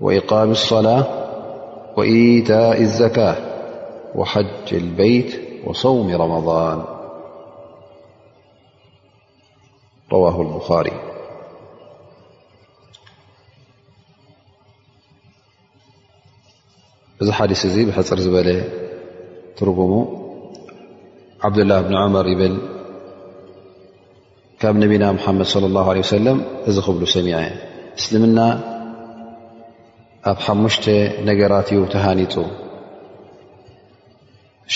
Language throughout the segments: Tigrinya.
وإقام الصلاة وإيتاء الزكاة وحج البيت وصوم رمضان ه ل እዚ ሓዲስ እዚ ብሕፅር ዝበለ ትርጉሙ ዓብዱላ ብኒ ዑመር ይብል ካብ ነቢና ሙሓመድ صለ ላه ለ ሰለም እዚ ክብሉ ሰሚዐ እስልምና ኣብ ሓሙሽተ ነገራት እዩ ተሃኒፁ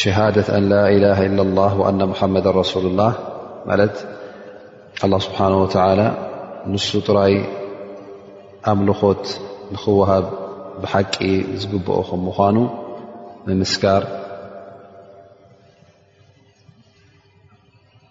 ሸሃደት ኣን ላኢላሃ ኢላ ላህ ወኣና ሙሓመዳ ረሱሉ ላህ ማለት ኣላ ስብሓን ወተላ ንሱ ጥራይ ኣምልኾት ንክወሃብ ብሓቂ ዝግብኦ ከም ምዃኑ ምምስካር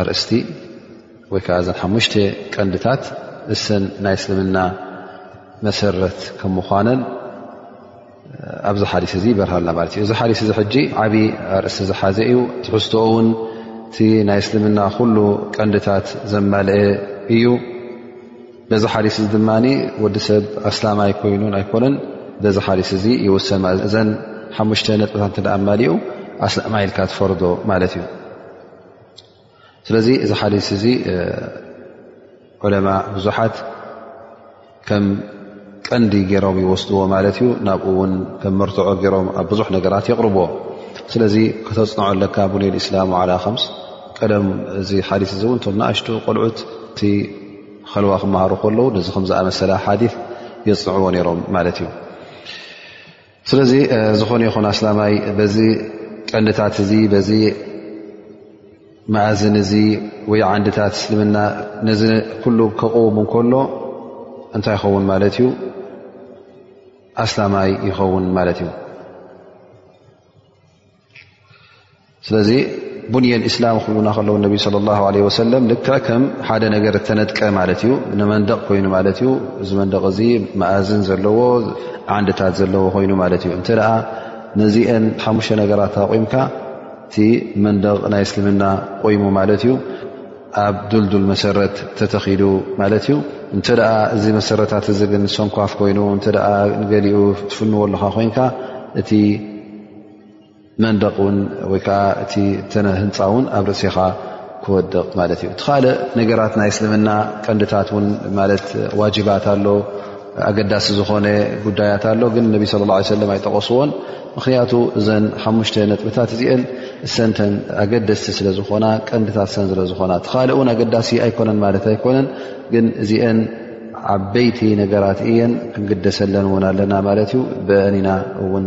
ኣርእስቲ ወይ ከዓ እዘን ሓሙሽተ ቀንድታት እሰን ናይ እስልምና መሰረት ከም ምዃነን ኣብዚ ሓዲስ እዚ ይበርሃልና ማለት እዩ። እዚ ሓዲስ እዚ ሕጂ ዓብዪ ኣርእስቲ ዝሓዘ እዩ። ትሕዝትኦ እውን እቲ ናይ እስልምና ኩሉ ቀንድታት ዘማልአ እዩ። በዚ ሓዲስ እዚ ድማ ወዲ ሰብ ኣስላማይ ኮይኑ ኣይኮነን በዚ ሓዲስ እዚ ይወሰን ማለት እዘን ሓሙሽተ ነጥብታት እንተ ኣማሊኡ ኣስላማይ ኢልካ ትፈርዶ ማለት እዩ። ስለዚ እዚ ሓዲስ እዚ ዑለማ ብዙሓት ከም ቀንዲ ገይሮም ይወስድዎ ማለት እዩ ናብኡ ውን ከም መርትዖ ገይሮም ኣብ ብዙሕ ነገራት የቕርብዎ ስለዚ ከተፅንዖ ኣለካ ቡንየ እስላሙ ዓላ ከምስ ቀደም እዚ ሓዲስ እዚ እውን እቶም ንኣሽቱ ቆልዑት እቲ ኸልዋ ክመሃሩ ከለዉ ነዚ ከምዝኣመሰለ ሓዲ የፅንዕዎ ነይሮም ማለት እዩ ስለዚ ዝኾነ ይኹን ኣስላማይ በዚ ጠልታት እዚ በዚ መእዝን እዚ ወይ ዓንድታት እስልምና ነዚ ኩሉ ከቕውም እንከሎ እንታይ ይኸውን ማለት እዩ ኣስላማይ ይኸውን ማለት እዩ ስለዚ ቡንየ እስላም ክብሉና ከለዉ ነቢ ለ ላ ለ ወሰለም ልክ ከም ሓደ ነገር እተነጥቀ ማለት እዩ ንመንደቕ ኮይኑ ማለት እዩ እዚ መንደቕ እዚ መእዝን ዘለዎ ዓንድታት ዘለዎ ኮይኑ ማለት እዩ እንተደኣ ነዚአን ሓሙሽተ ነገራት ኣቑምካ እቲ መንደቕ ናይ እስልምና ቆይሙ ማለት እዩ ኣብ ዱልዱል መሰረት ተተኺዱ ማለት እዩ እንተ እዚ መሰረታት እዚ ግን ሰንኳፍ ኮይኑ እተ ገሊኡ ትፍንዎ ኣለካ ኮይንካ እቲ መንደቕ ውን ወይ ከዓ እቲ ተነ ህንፃ ውን ኣብ ርእሲኻ ክወድቕ ማለት እዩ እቲ ካልእ ነገራት ናይ እስልምና ቀንድታት ውን ማለት ዋጅባት ኣሎ ኣገዳሲ ዝኾነ ጉዳያት ኣሎ ግን ነቢ ስለ ላ ሰለም ኣይጠቐስዎን ምኽንያቱ እዘን ሓሙሽተ ነጥብታት እዚአን እሰንተን ኣገደስቲ ስለ ዝኾና ቀንድታት ሰን ስለ ዝኾና እቲ ካልእ እውን ኣገዳሲ ኣይኮነን ማለት ኣይኮነን ግን እዚአን ዓበይቲ ነገራት እየን ክንግደሰለን እውን ኣለና ማለት እዩ ብአኒና እውን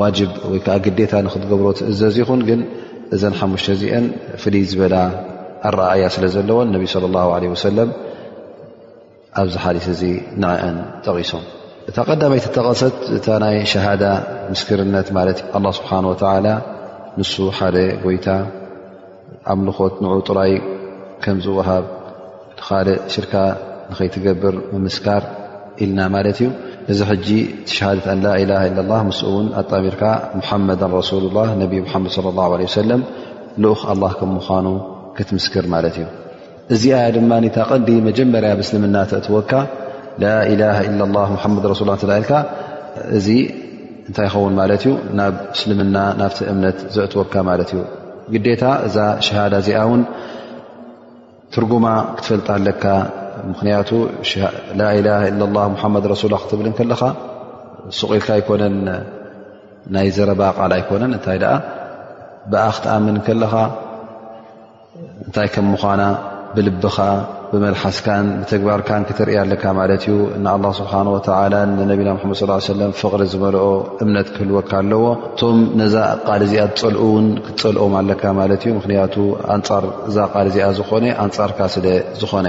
ዋጅብ ወይ ከዓ ግዴታ ንክትገብሮ ትእዘዝ ይኹን ግን እዘን ሓሙሽተ እዚአን ፍልይ ዝበላ ኣረኣያ ስለ ዘለዎን ነቢ ስለ ላ ለ ወሰለም ኣብዚ ሓዲስ እዚ ንዐአን ጠቒሶም እታ ቀዳመይቲ ተቐሰት እታ ናይ ሸሃዳ ምስክርነት ማለት ኣ ስብሓን ወተላ ንሱ ሓደ ጎይታ ኣምልኾት ንዑ ጥራይ ከም ዝወሃብ ንኻልእ ሽርካ ንኸይትገብር ምምስካር ኢልና ማለት እዩ እዚ ሕጂ ትሽሃድት ኣን ላኢላ ኢለ ላ ምስ እውን ኣጣሚርካ ሙሓመድ ረሱሉ ላ ነቢ ሙሓመድ ለ ላ ለ ሰለም ልኡኽ ኣላ ከም ምዃኑ ክትምስክር ማለት እዩ እዚኣ እያ ድማ እታ ቐንዲ መጀመርያ ብ እስልምና ተእትወካ ላኢላሃ ኢላ ላ ሙሓመድ ረሱል ላ እተ ኢልካ እዚ እንታይ ይኸውን ማለት እዩ ናብ እስልምና ናብቲ እምነት ዘእትወካ ማለት እዩ ግዴታ እዛ ሸሃዳ እዚኣ እውን ትርጉማ ክትፈልጣ ኣለካ ምኽንያቱ ላኢላሃ ኢላ ላ ሙሓመድ ረሱላ ክትብል ከለኻ ሱቕ ኢልካ ኣይኮነን ናይ ዘረባ ቃል ኣይኮነን እንታይ ደኣ ብኣ ክትኣምን ከለኻ እንታይ ከም ምዃና ብልብኻ ብመልሓስካን ብተግባርካን ክትርእያ ኣለካ ማለት እዩ እና ኣላ ስብሓን ወተላ ንነቢና ሓመድ ስ ሰለም ፍቕሪ ዝመልኦ እምነት ክህልወካ ኣለዎ እቶም ነዛ ቃል እዚኣ ዝፀልኡ እውን ክትፀልኦም ኣለካ ማለት እዩ ምክንያቱ ኣንፃር እዛ ቃል እዚኣ ዝኾነ ኣንፃርካ ስለ ዝኾነ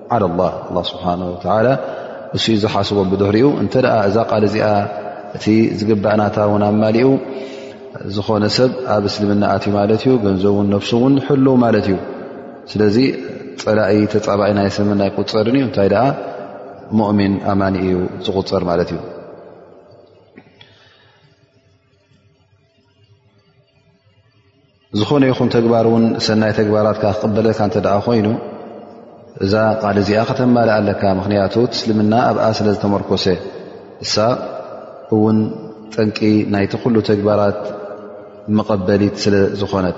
ዓላ ላ ኣላ ስብሓን ወተላ እሱ ዩ ዝሓስቦ ብድሕሪኡ እንተ እዛ ቃል እዚኣ እቲ ዝግባእ ናታ ውን ኣማሊኡ ዝኾነ ሰብ ኣብ እስልምና ኣት ማለት እዩ ገንዘቡን ነፍሱ እውን ሕል ማለት እዩ ስለዚ ፀላኢ ተፃባኢ ናይ እስልምና ኣይቁፀርን እዩ እንታይ ደኣ ሙእሚን ኣማኒ እዩ ዝቁፀር ማለት እዩ ዝኾነ ይኹን ተግባር እውን ሰናይ ተግባራትካ ክቕበለልካ እንተ ደኣ ኮይኑ እዛ ቃል እዚኣ ከተማልእ ኣለካ ምኽንያቱ ትስልምና ኣብኣ ስለ ዝተመርኮሰ እሳ እውን ጠንቂ ናይቲ ኩሉ ተግባራት መቐበሊት ስለ ዝኾነት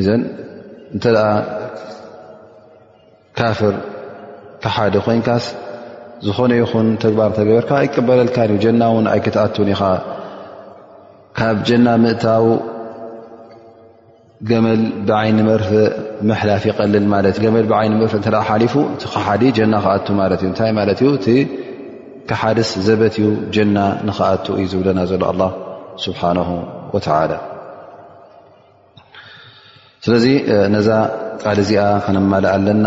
እዘን እንተ ካፍር ተሓደ ኮይንካስ ዝኾነ ይኹን ተግባር ተገበርካ ኣይቀበለልካ እዩ ጀና ውን ኣይክትኣቱን ኢኻ ካብ ጀና ምእታው ገመል ብዓይኒ መርፍ ምሕላፍ ይቀልል ማለት ገመል ብዓይኒ መርፍ እተ ሓሊፉ እቲ ክሓዲ ጀና ክኣቱ ማለት እዩ እንታይ ማለት እዩ እቲ ክሓድስ ዘበት እዩ ጀና ንክኣቱ እዩ ዝብለና ዘሎ ኣላ ስብሓን ወተላ ስለዚ ነዛ ቃል እዚኣ ከነማልእ ኣለና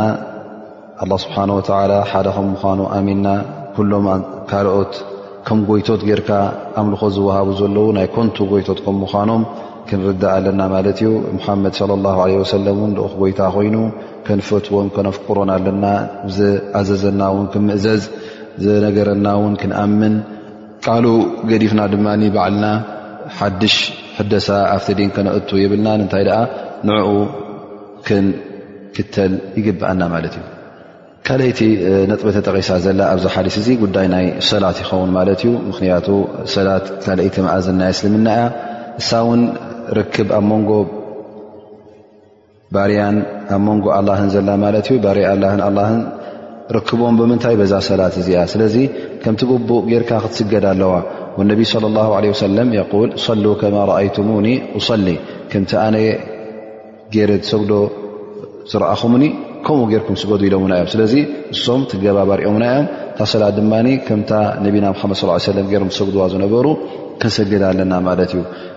ኣላ ስብሓን ወተላ ሓደ ከም ምኳኑ ኣሚንና ኩሎም ካልኦት ከም ጎይቶት ጌርካ ኣምልኾ ዝወሃቡ ዘለዉ ናይ ኮንቱ ጎይቶት ከም ምኳኖም ክንርዳእ ኣለና ማለት እዩ ሙሓመድ ለ ላ ለ ወሰለም እውን ልኡኽ ጎይታ ኮይኑ ከንፈትዎን ከነፍቅሮን ኣለና ዝኣዘዘና እውን ክምእዘዝ ዝነገረና እውን ክንኣምን ቃሉ ገዲፍና ድማ ባዕልና ሓድሽ ሕደሳ ኣብቲ ዲን ከነእቱ የብልና እንታይ ደኣ ንዕኡ ክንክተል ይግብኣና ማለት እዩ ካልይቲ ነጥበ ተጠቂሳ ዘላ ኣብዚ ሓዲስ እዚ ጉዳይ ናይ ሰላት ይኸውን ማለት እዩ ምክንያቱ ሰላት ካልይቲ መእዝን ናይ እስልምና እያ እሳ እውን ርክብ ኣብ መንጎ ባርያን ኣብ መንጎ ኣላህን ዘላ ማለት እዩ ባርያ ኣላህን ኣላህን ርክቦም ብምንታይ በዛ ሰላት እዚኣ ስለዚ ከምቲ ግቡእ ጌርካ ክትስገድ ኣለዋ ወነቢ صለ ላ ለ ወሰለም የል ሰሉ ከማ ረኣይቱሙኒ እሰሊ ከምቲ ኣነ ገይረ ዝሰግዶ ዝረኣኹምኒ ከምኡ ጌርኩም ስገዱ ኢሎምና እዮም ስለዚ እሶም ትገባባርኦምና እዮም እታ ሰላት ድማ ከምታ ነቢና ሓመድ ስ ሰለም ገይሮም ዝሰግድዋ ዝነበሩ ክንሰግድ ኣለና ማለት እዩ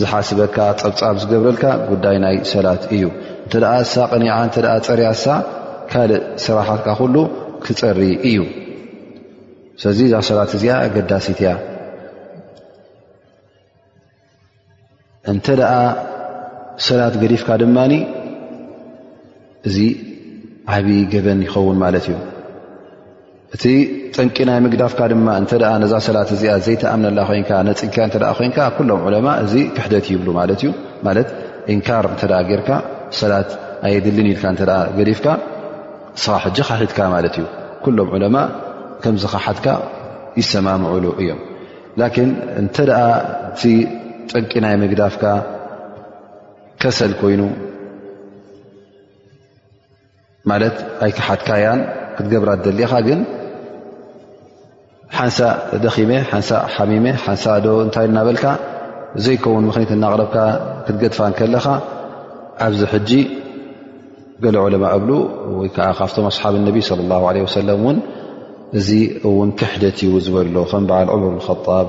ዝሓስበካ ፀብፃብ ዝገብረልካ ጉዳይ ናይ ሰላት እዩ እንተ እሳ ቅኒዓ እተ ፀርያ እሳ ካልእ ስራሓትካ ኩሉ ክፀሪ እዩ ስለዚ እዛ ሰላት እዚኣ ኣገዳሲት እያ እንተ ደኣ ሰላት ገዲፍካ ድማ እዚ ዓብዪ ገበን ይኸውን ማለት እዩ እቲ ጠንቂ ናይ ምግዳፍካ ድማ እንተ ነዛ ሰላት እዚኣ ዘይተኣምነላ ኮይንካ ነፅግካ እተ ኮይንካ ኩሎም ዕለማ እዚ ክሕደት ይብሉ ማለት እዩ ማለት እንካር እተ ጌርካ ሰላት ኣየድልን ኢልካ እተ ገዲፍካ ንስኻ ሕጂ ካሒድካ ማለት እዩ ኩሎም ዕለማ ከምዚ ካሓትካ ይሰማምዑሉ እዮም ላኪን እንተ እቲ ጠንቂ ናይ ምግዳፍካ ከሰል ኮይኑ ማለት ኣይከሓትካያን ክትገብራ ደሊኻ ግን ሓንሳ ደኺመ ሓንሳ ሓሚመ ሓንሳ ዶ እንታይ እናበልካ ዘይከውን ምክኒት እናቕረብካ ክትገድፋ ከለኻ ኣብዚ ሕጂ ገለ ዑለማ እብሉ ወይ ከዓ ካብቶም ኣስሓብ ነቢ ለ ላ ለ ወሰለም እውን እዚ እውን ክሕደት እዩ ዝበሎ ከም በዓል ዑምር ጣብ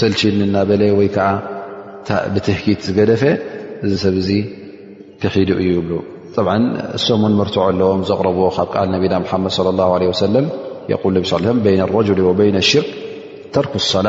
ሰልችኒ እናበለ ወይ ከዓ ብትህኪት ዝገደፈ እዚ ሰብ እዚ ክሒዱ እዩ ይብሉ ጠብ እሶም ውን መርትዖ ኣለዎም ዘቕረብዎ ካብ ቃል ነቢና ሓመድ ለ ላ ለ ወሰለም የቁል ነቢ ለ በይነ ረጅል ወበይነ ሽርክ ተርክ ሰላ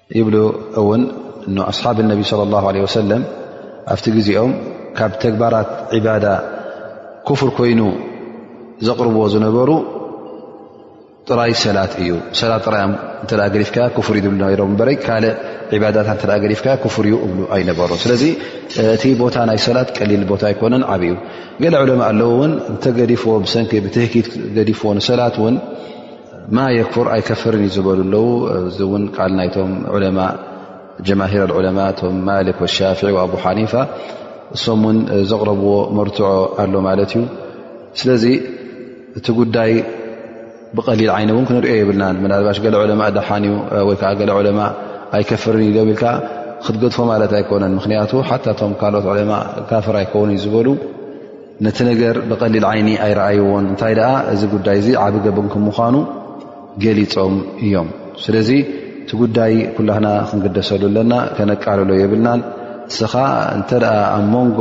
ይብሉ እውን እኖ ኣስሓብ ነቢ صለ ላه ለ ወሰለም ኣብቲ ግዜኦም ካብ ተግባራት ዒባዳ ኩፍር ኮይኑ ዘቕርብዎ ዝነበሩ ጥራይ ሰላት እዩ ሰላት ጥራይ እተ ገዲፍካ ክፍር እዩ ዝብሉ ሮም በረይ ካልእ ዒባዳታት እተ ገዲፍካ ክፍር እዩ እብሉ ኣይነበሩ ስለዚ እቲ ቦታ ናይ ሰላት ቀሊል ቦታ ኣይኮነን ዓብ እዩ ገለ ዕለማ ኣለዉ እውን እንተገዲፍዎ ብሰንኪ ብትህኪት ገዲፍዎ ንሰላት እውን ማ የክፍር ኣይከፍርን እዩ ዝበሉ ኣለዉ እዚ እውን ቃል ናይቶም ዑለማ ጀማሂር ዑለማ ቶም ማሊክ ወሻፍ ኣቡ ሓኒፋ እሶም እውን ዘቕረብዎ መርትዖ ኣሎ ማለት እዩ ስለዚ እቲ ጉዳይ ብቀሊል ዓይነ እውን ክንሪኦ የብልና ምናልባሽ ገለ ዑለማ ደሓን እዩ ወይከዓ ገለ ዑለማ ኣይከፍርን እዩ ዶብልካ ክትገድፎ ማለት ኣይኮነን ምክንያቱ ሓታ ቶም ካልኦት ዑለማ ካፍር ኣይከውን እዩ ዝበሉ ነቲ ነገር ብቐሊል ዓይኒ ኣይረኣይዎን እንታይ ደኣ እዚ ጉዳይ እዚ ዓብ ገብን ክም ምዃኑ ገሊፆም እዮም ስለዚ እቲ ጉዳይ ኩላህና ክንግደሰሉ ኣለና ከነቃልሎ የብልናን እስኻ እንተ ኣብ መንጎ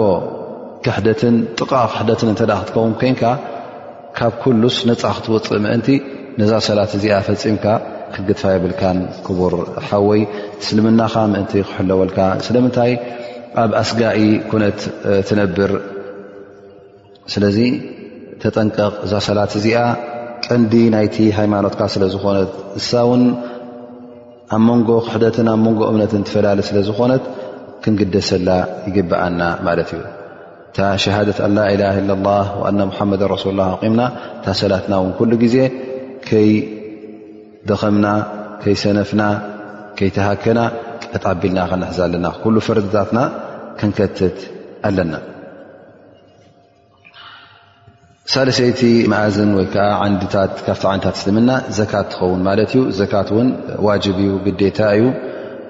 ክሕደትን ጥቓ ክሕደትን እተ ክትከውን ኮንካ ካብ ኩሉስ ነፃ ክትወፅእ ምእንቲ ነዛ ሰላት እዚኣ ፈፂምካ ክግድፋ የብልካን ክቡር ሓወይ እስልምናኻ ምእንቲ ክሕለወልካ ስለምንታይ ኣብ ኣስጋኢ ኩነት ትነብር ስለዚ ተጠንቀቕ እዛ ሰላት እዚኣ ቀንዲ ናይቲ ሃይማኖትካ ስለዝኾነት እሳ ውን ኣብ መንጎ ክሕደትን ኣብ መንጎ እምነትን ትፈላሊ ስለዝኾነት ክንግደሰላ ይግብኣና ማለት እዩ እታ ሸሃደት ኣላ ኢላ ለ ላ ኣና ሙሓመድ ረሱሉ ላ ኣቂምና እታ ሰላትና እውን ኩሉ ግዜ ከይደኸምና ከይሰነፍና ከይተሃከና ቀጥ ኣቢልና ክንሕዝ ኣለና ኩሉ ፈረድታትና ክንከትት ኣለና ሳልሰይቲ መኣዝን ወይ ከዓ ዓንድታት ካብቲ ዓንታት እስልምና ዘካት ትኸውን ማለት እዩ ዘካት እውን ዋጅብ እዩ ግዴታ እዩ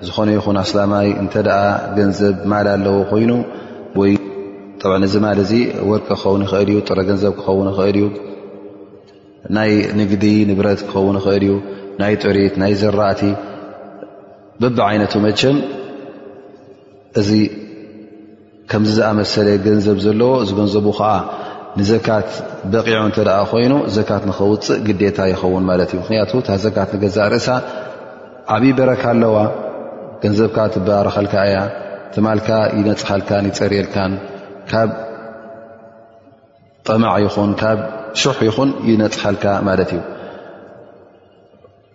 ዝኾነ ይኹን ኣስላማይ እንተ ደኣ ገንዘብ ማል ኣለዎ ኮይኑ ወይ ጠብ እዚ ማል እዚ ወርቂ ክኸውን ይኽእል እዩ ጥረ ገንዘብ ክኸውን ይኽእል እዩ ናይ ንግዲ ንብረት ክኸውን ይኽእል እዩ ናይ ጥሪት ናይ ዘራእቲ በብ ዓይነቱ መቸም እዚ ከምዚ ዝኣመሰለ ገንዘብ ዘለዎ እዚ ገንዘቡ ከዓ ንዘካት በቂዑ እንተ ኮይኑ ዘካት ንኸውፅእ ግዴታ ይኸውን ማለት እዩ ምክንያቱ እታ ዘካት ንገዛእ ርእሳ ዓብዪ በረካ ኣለዋ ገንዘብካ ትበራረኸልካ እያ ትማልካ ይነፅሃልካን ይፀርየልካን ካብ ጠማዕ ይኹን ካብ ሹሕ ይኹን ይነፅሃልካ ማለት እዩ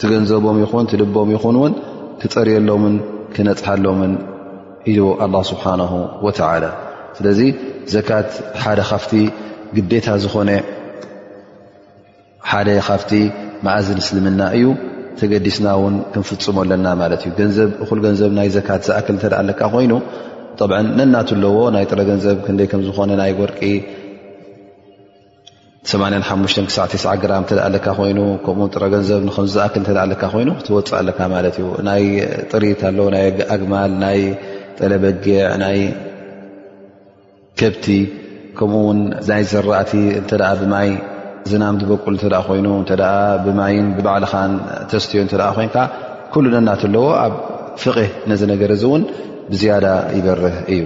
ትገንዘቦም ይኹን ትልቦም ይኹን እውን ክፀርየሎምን ክነፅሃሎምን ኢሉ ኣላ ስብሓንሁ ወተዓላ ስለዚ ዘካት ሓደ ካፍቲ ግዴታ ዝኾነ ሓደ ካፍቲ መእዝን እስልምና እዩ ተገዲስና እውን ክንፍፅሞ ኣለና ማለት እዩ ገንዘብ እኹል ገንዘብ ናይ ዘካት ዝኣክል እተ ኣለካ ኮይኑ ጠብ ነናት ኣለዎ ናይ ጥረ ገንዘብ ክንደይ ከምዝኾነ ናይ ወርቂ 85 ክሳዕ ት ግራም እተ ኣለካ ኮይኑ ከምኡ ጥረ ገንዘብ ንከም ዝኣክል እተ ኣለካ ኮይኑ ክትወፅእ ኣለካ ማለት እዩ ናይ ጥሪት ኣሎ ናይ ኣግማል ናይ ጠለበጊዕ ናይ ከብቲ ከምኡ ውን ናይ ዘራእቲ እተ ብማይ ዝናም ዝበቁል እተ ኮይኑ እተ ብማይን ብባዕልኻን ተስትዮ እተ ኮይንካ ኩሉ ነናት ኣለዎ ኣብ ፍቕህ ነዚ ነገር እዚ እውን ብዝያዳ ይበርህ እዩ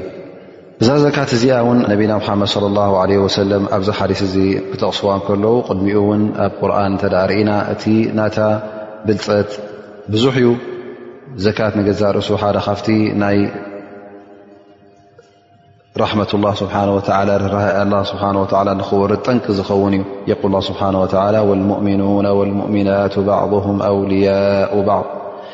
እዛ ዘካት እዚኣ እውን ነቢና ሓመድ صለ ላ ለ ወሰለም ኣብዚ ሓዲስ እዚ ክጠቕስዋ ከለዉ ቅድሚኡ እውን ኣብ ቁርን እተ ርእና እቲ ናታ ብልፀት ብዙሕ እዩ ዘካት ንገዛ ርእሱ ሓደ ካብቲ ናይ ራሕመት ላ ስብሓ ርራይ ኣላ ስብሓ ንክወርድ ጠንቂ ዝኸውን እዩ የቁል ስብሓ ወላ ወልሙእሚኑና ወልሙእሚናት ባዕም ኣውልያኡ ባዕ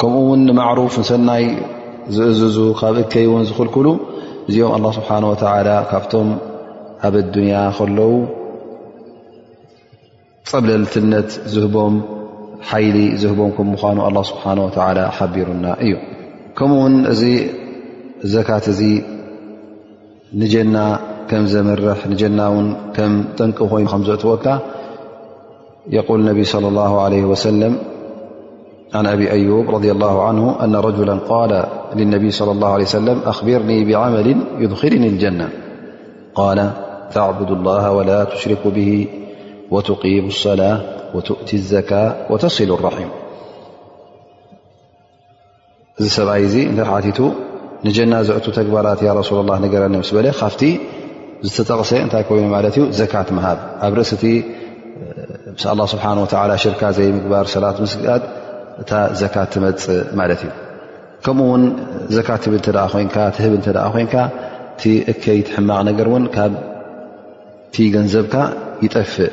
ከምኡ ውን ንማዕሩፍ ንሰናይ ዝእዝዙ ካብ እከይ ውን ዝኽልክሉ እዚኦም ኣላ ስብሓን ወተላ ካብቶም ኣብ ኣዱንያ ከለዉ ፀብለልትነት ዝህቦም ሓይሊ ዝህቦም ከም ምኳኑ ኣላ ስብሓን ወተላ ሓቢሩና እዩ ከምኡ ውን እዚ ዘካት እዚ ንጀና ከም ዘምርሕ ንጀና ውን ከም ጠንቂ ኮይኑ ከምዘእትወካ يقول النبي صلى الله عليه وسلم عن أبي أيوب رضي الله عنه أن رجلا قال للنبي صلى الله عليه وسلم أخبرني بعمل يدخلني الجنة قال تعبد الله ولا تشركو به ቡ صላة እ ዘ ተሲል ም እዚ ሰብኣይ እዚ እንተ ሓቲቱ ንጀና ዘእቱ ተግባራት ያ ረሱላ ላ ነገረኒ ምስ በለ ካብቲ ዝተጠቕሰ እንታይ ኮይኑ ማለት እዩ ዘካት ምሃብ ኣብ ርእሲ እቲ ምስ ኣላ ስብሓን ወላ ሽርካ ዘይምግባር ሰላት ምስግጋድ እታ ዘካት ትመፅእ ማለት እዩ ከምኡ ውን ዘካት ትብል እተ ኮይንካ ትህብ እተ ኮይንካ እቲ እከይት ሕማቕ ነገር እውን ካብቲ ገንዘብካ ይጠፍእ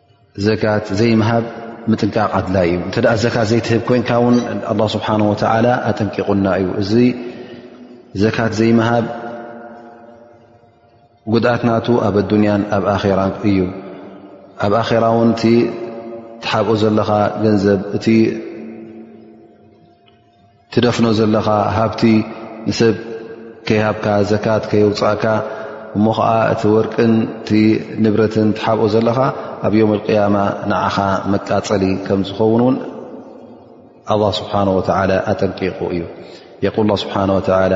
ዘካት ዘይምሃብ ምጥንቃቕ ኣድላይ እዩ እተ ዘካት ዘይትህብ ኮይንካ ውን ኣ ስብሓ ወላ ኣጠንቂቑና እዩ እዚ ዘካት ዘይምሃብ ጉድኣት ናቱ ኣብ ኣዱንያን ኣብ ኣራ እዩ ኣብ ኣራ ውን እቲ ትሓብኦ ዘለኻ ገንዘብ ትደፍኖ ዘለኻ ሃብቲ ንሰብ ከይሃብካ ዘካት ከይውፃእካ እሞ ከዓ እቲ ወርቅን እቲ ንብረትን ትሓብኦ ዘለኻ ኣብ ዮም ቅያማ ንዓኻ መቃፀሊ ከም ዝኸውን ውን ኣላ ስብሓን ወላ ኣጠንቂቑ እዩ የቁል ስብሓን ወላ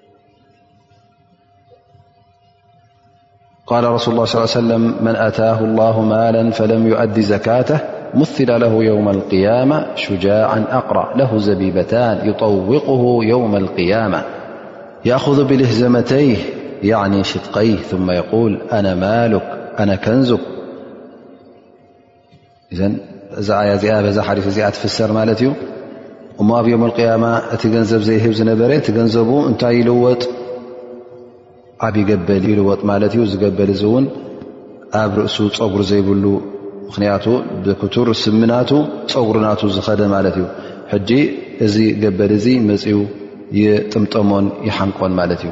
قال رسول الله صلى ل لي وسلم من أتاه الله مالا فلم يؤدي زكاته مثل له يوم القيامة شجاعا أقرأ له زبيبتان يطوقه يوم القيامة يأخذ بلهزمتيه يعني شدقيه ثم يقول أنا مالك أنا كنزك እዛ ኣያ እዚኣ በዛ ሓዲት እዚኣ ትፍሰር ማለት እዩ እሞ ኣብ ዮም ቅያማ እቲ ገንዘብ ዘይህብ ዝነበረ እቲ ገንዘቡ እንታይ ይልወጥ ዓብ ገበል ይልወጥ ማለት እዩ ዝገበል እዚ እውን ኣብ ርእሱ ፀጉሪ ዘይብሉ ምክንያቱ ብክቱር ስምናቱ ፀጉሪ ናቱ ዝኸደ ማለት እዩ ሕጂ እዚ ገበል እዚ መፅኡ ይጥምጠሞን ይሓንቆን ማለት እዩ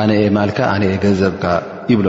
ኣነኤ ማልካ ኣነኤ ገንዘብካ ይብሎ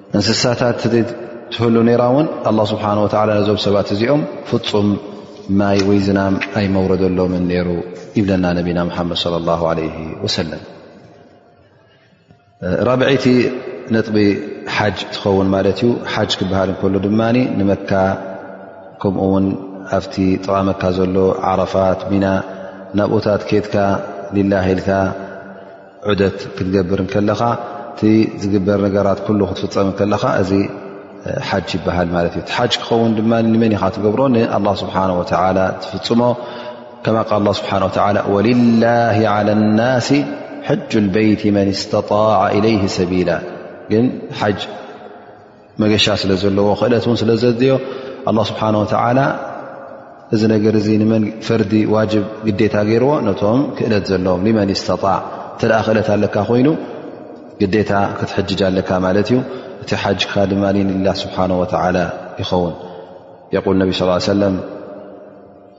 እንስሳታት ትህሉ ነራ እውን ኣላ ስብሓን ወላ ነዞም ሰባት እዚኦም ፍፁም ማይ ወይ ዝናም ኣይመውረደሎምን ነይሩ ይብለና ነቢና ሓመድ ለ ላ ለ ወሰለም ራብዐይቲ ነጥቢ ሓጅ ትኸውን ማለት እዩ ሓጅ ክበሃል እንከሉ ድማ ንመካ ከምኡ ውን ኣብቲ ጥቓ መካ ዘሎ ዓረፋት ሚና ናብኡታት ኬትካ ሊላ ሂልካ ዑደት ክትገብር ከለኻ እቲ ዝግበር ነገራት ኩሉ ክትፍፀም ከለኻ እዚ ሓጅ ይበሃል ማለት እዩ ሓጅ ክኸውን ድማ ንመን ኢኻ ትገብሮ ንኣላ ስብሓ ወላ ትፍፅሞ ከማ ቃል ስብሓ ወሊላ ዓላ ናስ ሕጁ ልበይት መን ስተጣዕ ኢለይ ሰቢላ ግን ሓጅ መገሻ ስለ ዘለዎ ክእለት እውን ስለ ዘድዮ ኣላ ስብሓን ወተዓላ እዚ ነገር እዚ ንመን ፈርዲ ዋጅብ ግዴታ ገይርዎ ነቶም ክእለት ዘለዎም ንመን ስተጣዕ እንተ ክእለት ኣለካ ኮይኑ ግዴታ ክትሕጅጅ ኣለካ ማለት እዩ እቲ ሓጅካ ድማ ንላ ስብሓን ወተዓላ ይኸውን የቁል ነቢ ስ ሰለም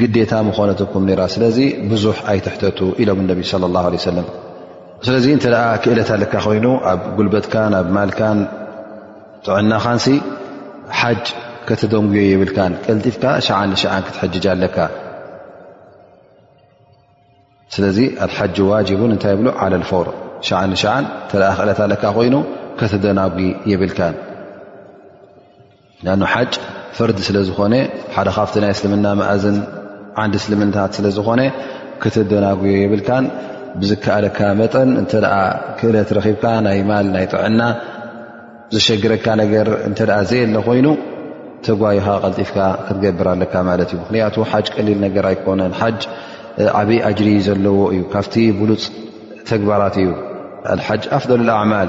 ግዴታ ምኾነትኩም ነራ ስለዚ ብዙሕ ኣይትሕተቱ ኢሎም ነቢ ለ ላ ለ ሰለም ስለዚ እንተ ክእለት ኣለካ ኮይኑ ኣብ ጉልበትካን ኣብ ማልካን ጥዕናኻን ሲ ሓጅ ከተደንጉዮ የብልካን ቀልጢፍካ ሸዓ ንሸዓን ክትሕጅጅ ኣለካ ስለዚ ኣልሓጅ ዋጅቡን እንታይ የብሉ ዓለልፎር ሸዓ ንሸዓን እተ ክእለት ኣለካ ኮይኑ ከተደናጉ የብልካን ን ሓጭ ፈርዲ ስለ ዝኾነ ሓደ ካብቲ ናይ እስልምና መእዝን ዓንዲ እስልምናታት ስለ ዝኾነ ክትደናጉዮ የብልካን ብዝከኣለካ መጠን እንተ ክእለት ረኺብካ ናይ ማል ናይ ጥዕና ዘሸግረካ ነገር እንተ ዘየለ ኮይኑ ተጓይኻ ቀልጢፍካ ክትገብር ኣለካ ማለት እዩ ምክንያቱ ሓጅ ቀሊል ነገር ኣይኮነን ሓጅ ዓብይ ኣጅሪ ዘለዎ እዩ ካብቲ ብሉፅ ተግባራት እዩ ኣልሓጅ ኣፍደል ኣማል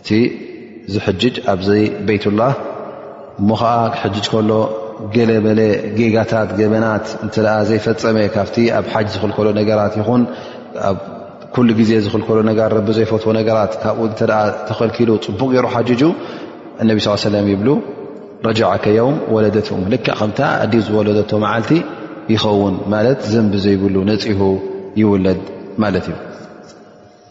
እቲ ዝሕጅጅ ኣብዚ ቤትላ እሞ ከዓ ክሕጅጅ ከሎ ገለ በለ ጌጋታት ገበናት እንተ ዘይፈፀመ ካብቲ ኣብ ሓጅ ዝኽልከሎ ነገራት ይኹን ኣብ ኩሉ ግዜ ዝኽልከሎ ነጋ ረቢ ዘይፈትዎ ነገራት ካብኡ እተ ተኸልኪሉ ፅቡቕ ገይሩ ሓጅጁ እነቢ ስ ሰለም ይብሉ ረጃዓ ከዮም ወለደት ም ልክዕ ከምታ ኣዲ ዝወለደቶ መዓልቲ ይኸውን ማለት ዘንቢ ዘይብሉ ነፂሁ ይውለድ ማለት እዩ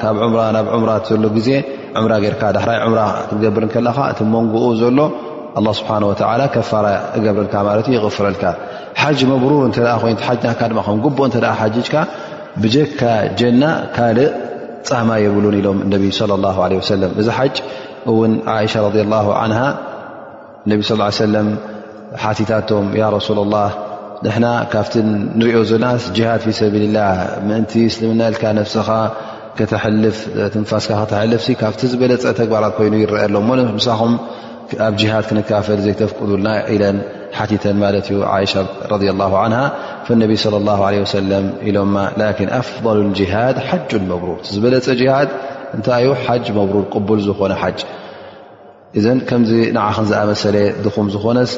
ካብ ዑምራ ናብ ዑምራ ዘሎ ግዜ ዑምራ ጌርካ ዳሕራይ ዑምራ ክትገብር ከለኻ እቲ መንጎኡ ዘሎ ኣላ ስብሓን ወተላ ከፋራ እገብረልካ ማለት እዩ ይቕፍረልካ ሓጅ መብሩር እንተ ኮይኑ ሓጅናካ ድማ ከም ጉቡእ እንተ ሓጅካ ብጀካ ጀና ካልእ ፃማ የብሉን ኢሎም እነቢይ ለ ላ ለ ወሰለም እዚ ሓጅ እውን ዓእሻ ረ ላ ዓንሃ ነቢ ስ ሰለም ሓቲታቶም ያ ረሱላ ላ ንሕና ካብቲ ንሪኦ ዘናስ ጅሃድ ፊ ሰብልላ ምእንቲ እስልምና ኢልካ ነፍስኻ ከተልፍ ትንፋስካ ከተልፍ ካብቲ ዝበለፀ ተግባራት ኮይኑ ይረአ ኣሎ ሞ ምሳኹም ኣብ ጅሃድ ክንካፈል ዘይተፍቅዱልና ኢለን ሓቲተን ማለት እዩ ይሻ ረ ላ ን ነቢ ለ ላ ለ ወሰለም ኢሎማ ላን ኣፍضሉ ጅሃድ ሓጁ መብሩር ዝበለፀ ጅሃድ እንታይ ዩ ሓጅ መብሩር ቅቡል ዝኾነ ሓጅ እዘን ከምዚ ንዓኽን ዝኣመሰለ ድኹም ዝኾነስ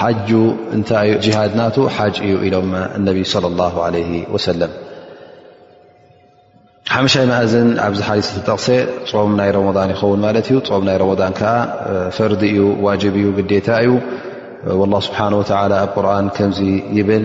ሓጁ እንታይ ዩ ጅሃድ ናቱ ሓጅ እዩ ኢሎም እነቢ ለ ላ ለ ወሰለም ሓምሻይ መእዝን ኣብዚ ሓዲ ዝተጠቕሰ ፆም ናይ ረመን ይኸውን ማለት እዩ ፆም ናይ ረመን ከዓ ፈርዲ እዩ ዋጅብ እዩ ግዴታ እዩ ላ ስብሓን ወላ ኣብ ቁርን ከምዚ ይብል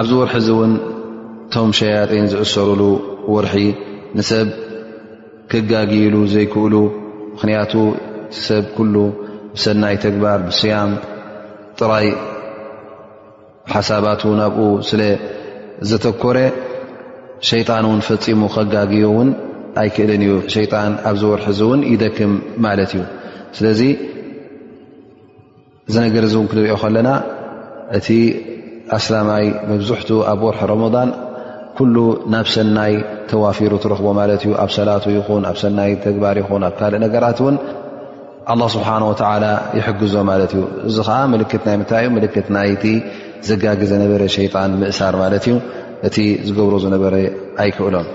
ኣብዚ ወርሒ እዚ እውን እቶም ሸያጢን ዝእሰሩሉ ወርሒ ንሰብ ክጋግይሉ ዘይክእሉ ምኽንያቱ ሰብ ኩሉ ብሰናይ ተግባር ብስያም ጥራይ ሓሳባቱ ናብኡ ስለ ዘተኮረ ሸይጣን እውን ፈፂሙ ከጋግዩ እውን ኣይክእልን እዩ ሸይጣን ኣብዚ ወርሒ እዚ እውን ይደክም ማለት እዩ ስለዚ እዚ ነገር እዚ እውን ክንሪኦ ከለና እቲ ኣስላማይ መብዝሕቱ ኣብ ወርሒ ረመዳን ኩሉ ናብ ሰናይ ተዋፊሩ ትረኽቦ ማለት እዩ ኣብ ሰላቱ ይኹን ኣብ ሰናይ ተግባር ይኹን ኣብ ካልእ ነገራት እውን ኣላ ስብሓን ወተዓላ ይሕግዞ ማለት እዩ እዚ ከዓ ምልክት ናይ ምንታይ እዩ ምልክት ናይቲ ዘጋጊ ዝነበረ ሸይጣን ምእሳር ማለት እዩ እቲ ዝገብሮ ዝነበረ ኣይክእሎን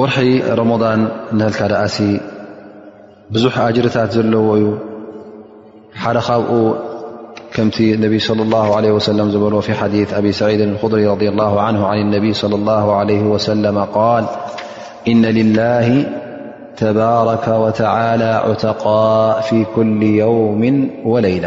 ወርሒ ረመን ንህልካ ዳኣሲ بزح جرتت ل لخ كم النبي صلى الله عليه وسلم في حديث أبي سعيد الخضري رضي الله عنه عن النبي -صلى الله عليه وسلم - قال إن لله تبارك وتعالى عتقاء في كل يوم وليل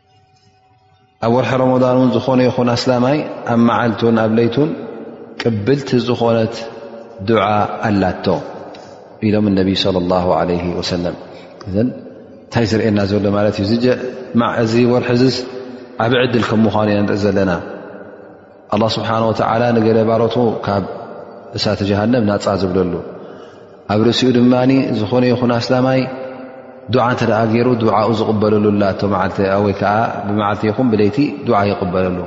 ኣብ ወርሒ ረመዳን እውን ዝኾነ ይኹን ኣስላማይ ኣብ መዓልቱን ኣብ ለይቱን ቅብልቲ ዝኾነት ድዓ ኣላቶ ኢሎም እነቢይ ለ ላ ለ ወሰለም እዘ እንታይ ዝርእየና ዘሎ ማለት እዩ እዚ ወርሒ ዚስ ዓብ ዕድል ከም ምዃኑ ኢና ንርኢ ዘለና ኣላ ስብሓን ወተዓላ ንገለ ባሮቱ ካብ እሳተ ጀሃንም ናፃ ዝብለሉ ኣብ ርእሲኡ ድማ ዝኾነ ይኹን ኣስላማይ ዱዓ እንተ ደኣ ገይሩ ድዓኡ ዝቕበለሉ ላቶ መዓልቲ ወይ ከዓ ብመዓልቲ ይኹም ብለይቲ ዱዓ ይቕበለሉ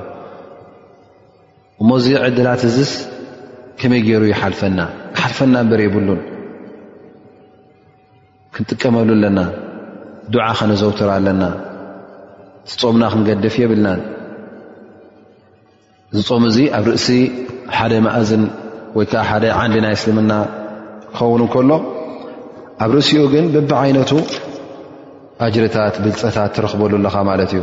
እሞዚ ዕድላት እዝስ ከመይ ገይሩ ይሓልፈና ክሓልፈና እበር የብሉን ክንጥቀመሉ ኣለና ዱዓ ከነዘውትር ኣለና ጾምና ክንገድፍ የብልናን እዚ ጾም እዚ ኣብ ርእሲ ሓደ መእዝን ወይ ከዓ ሓደ ዓንዲ ናይ እስልምና ክኸውን ከሎ ኣብ ርእሲኡ ግን ብቢ ዓይነቱ ኣጅርታት ብልፀታት ትረኽበሉ ኣለኻ ማለት እዩ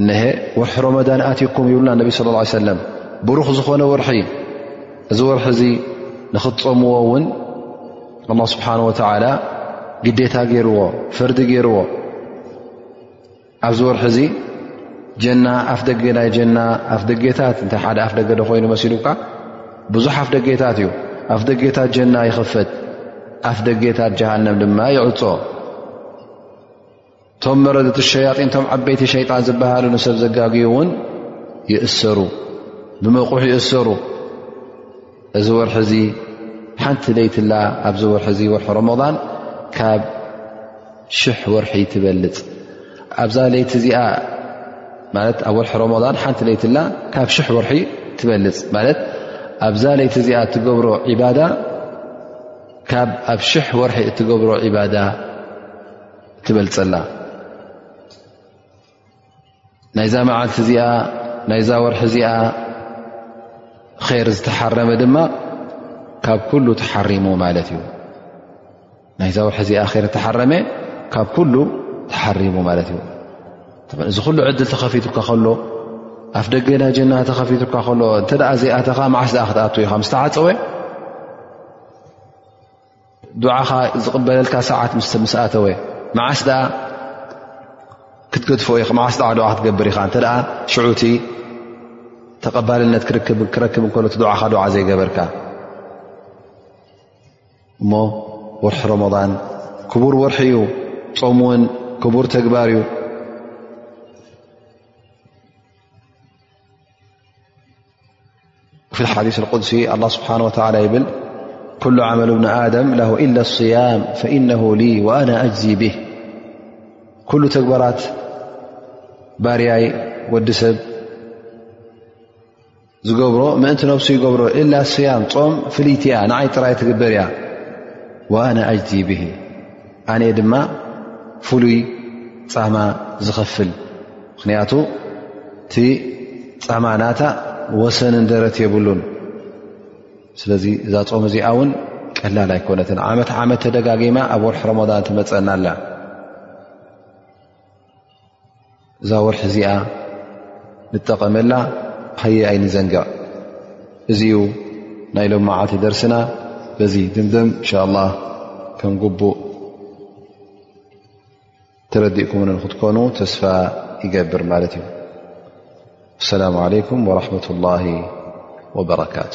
እነሀ ወርሒ ሮመዳን ኣትኩም ይብሉና ነቢ ስ ሰለም ብሩኽ ዝኾነ ወርሒ እዚ ወርሒ እዚ ንኽትፀምዎ እውን ኣላ ስብሓን ወተዓላ ግዴታ ገይርዎ ፍርዲ ገይርዎ ኣብዚ ወርሒ እዚ ጀና ኣፍ ደገ ናይ ጀና ኣፍ ደጌታት እንታይ ሓደ ኣፍ ደገ ዶኮይኑ መሲሉካ ብዙሕ ኣፍ ደጌታት እዩ ኣፍ ደጌታት ጀና ይኽፍት ኣፍ ደጌታት ጀሃንም ድማ ይዕፆ እቶም መረድቲ ሸያጢን እቶም ዓበይቲ ሸይጣን ዝበሃሉ ንሰብ ዘጋግዩ እውን ይእሰሩ ብመቑሑ ይእሰሩ እዚ ወርሒ እዚ ሓንቲ ለይትላ ኣብዚ ወርሒ እዚ ወርሒ ረመዳን ካብ ሽሕ ወርሒ ትበልፅ ኣብዛ ለይቲ እዚኣ ማለት ኣብ ወርሒ ረመዳን ሓንቲ ለይትላ ካብ ሽሕ ወርሒ ትበልፅ ማለት ኣብዛ ለይቲ እዚኣ እትገብሮ ዒባዳ ካብ ኣብ ሽሕ ወርሒ እትገብሮ ዒባዳ ትበልፀላ ናይዛ መዓልቲ እዚኣ ናይዛ ወርሒ እዚኣ ኼር ዝተሓረመ ድማ ካብ ኩሉ ተሓሪሙ ማለት እዩ ናይዛ ወርሒ እዚኣ ር ተሓረመ ካብ ኩሉ ተሓሪሙ ማለት እዩ እዚ ኩሉ ዕድል ተኸፊቱካ ከሎ ኣፍ ደገ ናይ ጀና ተኸፊቱካ ከሎ እንተ ዘይኣተኻ መዓስ ኣ ክትኣት ኢኻ ምስ ተዓፀወ ዱዓኻ ዝቕበለልካ ሰዓት ምስ ኣተወ መዓስ ደኣ ክትገድፎ መዓስ ዓ ዱዓ ክትገብር ኢኻ እንተ ሽዑቲ ተቐባልነት ክረክብ እንከሎ እቲ ዱዓኻ ዱዓ ዘይገበርካ እሞ ወርሒ ሮሞዳን ክቡር ወርሒ እዩ ፆም እውን ክቡር ተግባር እዩ ፊ ሓዲስ ቁድሲ ኣላ ስብሓን ወተላ ይብል ኩሉ ዓመል እብኒ ኣደም ላ ኢላ ስያም ፈኢነ ሊ ወኣነ ኣጅዚ ብህ ኩሉ ተግባራት ባርያይ ወዲ ሰብ ዝገብሮ ምእንቲ ነብሱ ይገብሮ ኢላ ስያም ፆም ፍልይቲ እያ ንዓይ ጥራይ ትግበር እያ ወኣነ ኣጅዚ ብሂ ኣነ ድማ ፍሉይ ፃማ ዝኸፍል ምክንያቱ እቲ ፃማ ናታ ወሰንን ደረት የብሉን ስለዚ እዛ ፆም እዚኣ እውን ቀላል ኣይኮነትን ዓመት ዓመት ተደጋጊማ ኣብ ወርሒ ረመዳን ትመፀና ኣላ እዛ ወርሒ እዚኣ ንጠቐመላ ሃየ ኣይንዘንግዕ እዚ ዩ ናይ ሎም መዓልቲ ደርስና በዚ ድምድም እንሻ ላ ከም ጉቡእ ተረዲእኩም ንክትኮኑ ተስፋ ይገብር ማለት እዩ ኣሰላሙ ዓለይኩም ወረሕመة ላه ወበረካቱ